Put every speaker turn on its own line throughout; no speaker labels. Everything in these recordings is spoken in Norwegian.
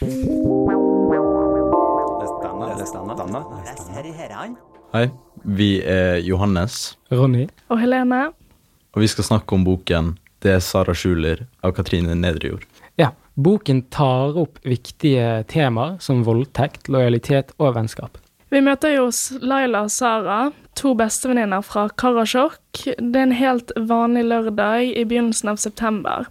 Hei, vi er Johannes,
Ronny.
Og Helene.
og vi skal snakke om boken Det er Sara Schuler av Katrine Nedrejord.
Ja, boken tar opp viktige temaer som voldtekt, lojalitet og vennskap.
Vi møter jo Laila og Sara, to bestevenninner fra Karasjok. Det er en helt vanlig lørdag i begynnelsen av september.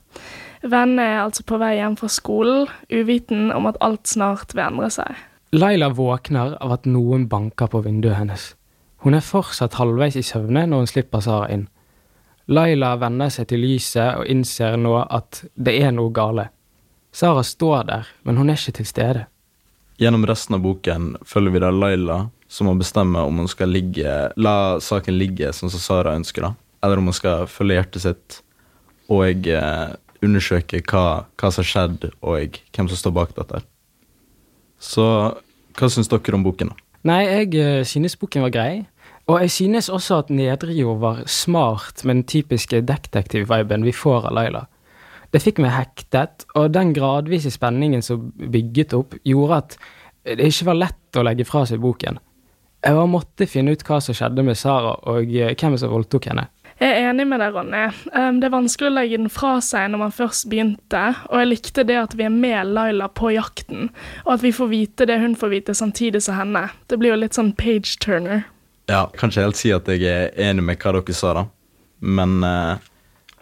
Vennene er altså på vei hjem fra skolen, uviten om at alt snart vil endre seg.
Laila våkner av at noen banker på vinduet hennes. Hun er fortsatt halvveis i søvne når hun slipper Sara inn. Laila venner seg til lyset og innser nå at det er noe gale. Sara står der, men hun er ikke til stede.
Gjennom resten av boken følger vi da Laila, som må bestemme om hun skal ligge, la saken ligge sånn som Sara ønsker, da, eller om hun skal følge hjertet sitt og undersøke hva, hva som har skjedd, og hvem som står bak dette. Så hva syns dere om boken? da?
Nei, jeg eh, synes boken var grei. Og jeg synes også at Nedrejord var smart med den typiske detektiv-viben vi får av Laila. Det fikk meg hektet, og den gradvise spenningen som bygget opp, gjorde at det ikke var lett å legge fra seg boken. Jeg måtte finne ut hva som skjedde med Sara, og eh, hvem som voldtok henne.
Jeg er enig med deg, Ronny. Det er vanskelig å legge den fra seg når man først begynte, og jeg likte det at vi er med Laila på jakten, og at vi får vite det hun får vite samtidig som henne. Det blir jo litt sånn page-turner.
Ja, kan ikke helt si at jeg er enig med hva dere sa, da. Men uh,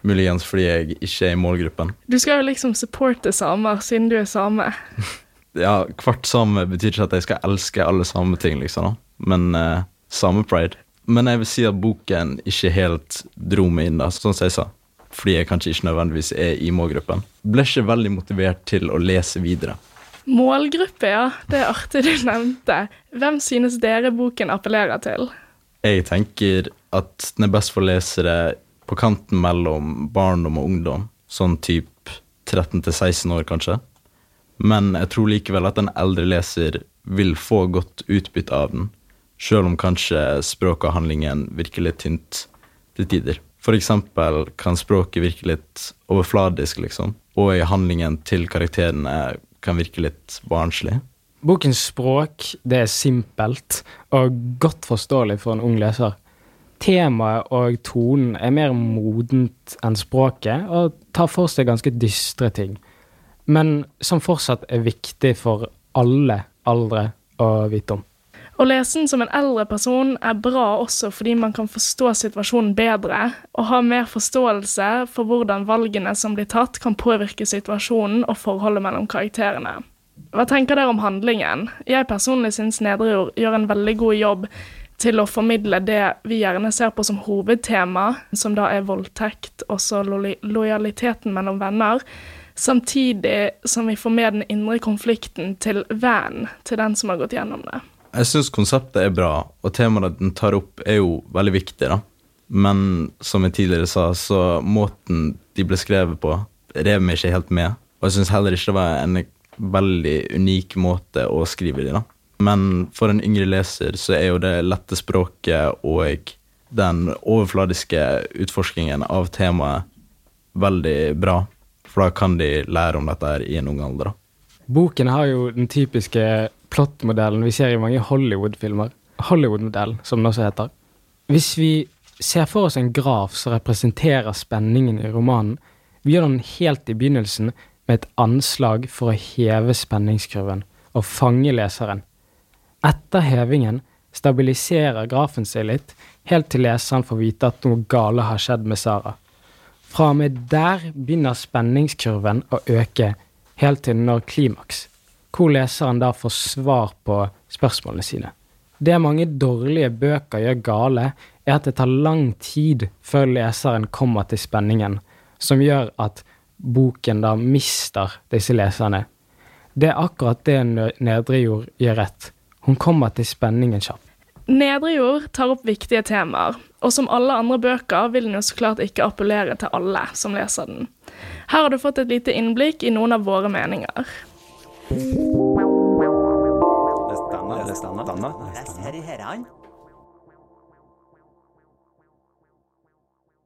muligens fordi jeg ikke er i målgruppen.
Du skal jo liksom supporte samer, siden du er same.
Ja, Hvert same betyr ikke at jeg skal elske alle sameting, liksom, da. Men uh, samepride. Men jeg vil si at boken ikke helt dro meg inn, da, sånn som jeg sa. Fordi jeg kanskje ikke nødvendigvis er i målgruppen. Ble ikke veldig motivert til å lese videre.
Målgruppe, ja. Det er artig du nevnte. Hvem synes dere boken appellerer til?
Jeg tenker at den er best for lesere på kanten mellom barndom og ungdom. Sånn type 13 til 16 år, kanskje. Men jeg tror likevel at en eldre leser vil få godt utbytte av den, sjøl om kanskje språket og handlingen virker litt tynt til tider. For eksempel kan språket virke litt overfladisk, liksom, og i handlingen til karakterene kan virke litt barnslig.
Bokens språk det er simpelt og godt forståelig for en ung leser. Temaet og tonen er mer modent enn språket og tar for seg ganske dystre ting, men som fortsatt er viktig for alle aldre å vite om.
Å lese den som en eldre person er bra også fordi man kan forstå situasjonen bedre, og ha mer forståelse for hvordan valgene som blir tatt, kan påvirke situasjonen og forholdet mellom karakterene. Hva tenker dere om handlingen? Jeg personlig syns Nedrejord gjør en veldig god jobb til å formidle det vi gjerne ser på som hovedtema, som da er voldtekt, også lo lojaliteten mellom venner, samtidig som vi får med den indre konflikten til vennen til den som har gått gjennom det.
Jeg syns konseptet er bra, og temaet den tar opp, er jo veldig viktig, da. Men som jeg tidligere sa, så måten de ble skrevet på, rev meg ikke helt med. Og jeg syns heller ikke det var en veldig unik måte å skrive det, da. Men for en yngre leser så er jo det lette språket og den overfladiske utforskingen av temaet veldig bra. For da kan de lære om dette her i en ung alder. da.
Boken har jo den typiske plottmodellen vi ser i mange Hollywood-filmer. Hollywood-modellen, som den også heter. Hvis vi ser for oss en graf som representerer spenningen i romanen, vi gjør den helt i begynnelsen med et anslag for å heve spenningskurven og fange leseren. Etter hevingen stabiliserer grafen seg litt, helt til leseren får vite at noe gale har skjedd med Sara. Fra og med der begynner spenningskurven å øke, helt til den når klimaks, hvor leseren da får svar på spørsmålene sine. Det mange dårlige bøker gjør gale, er at det tar lang tid før leseren kommer til spenningen, som gjør at boken da mister disse leserne. Det er akkurat det Nedrejord gjør rett. Hun kommer til spenningen kjapt.
Nedrejord tar opp viktige temaer, og som alle andre bøker vil den jo så klart ikke appellere til alle som leser den. Her har du fått et lite innblikk i noen av våre meninger.
Les denne. Les denne.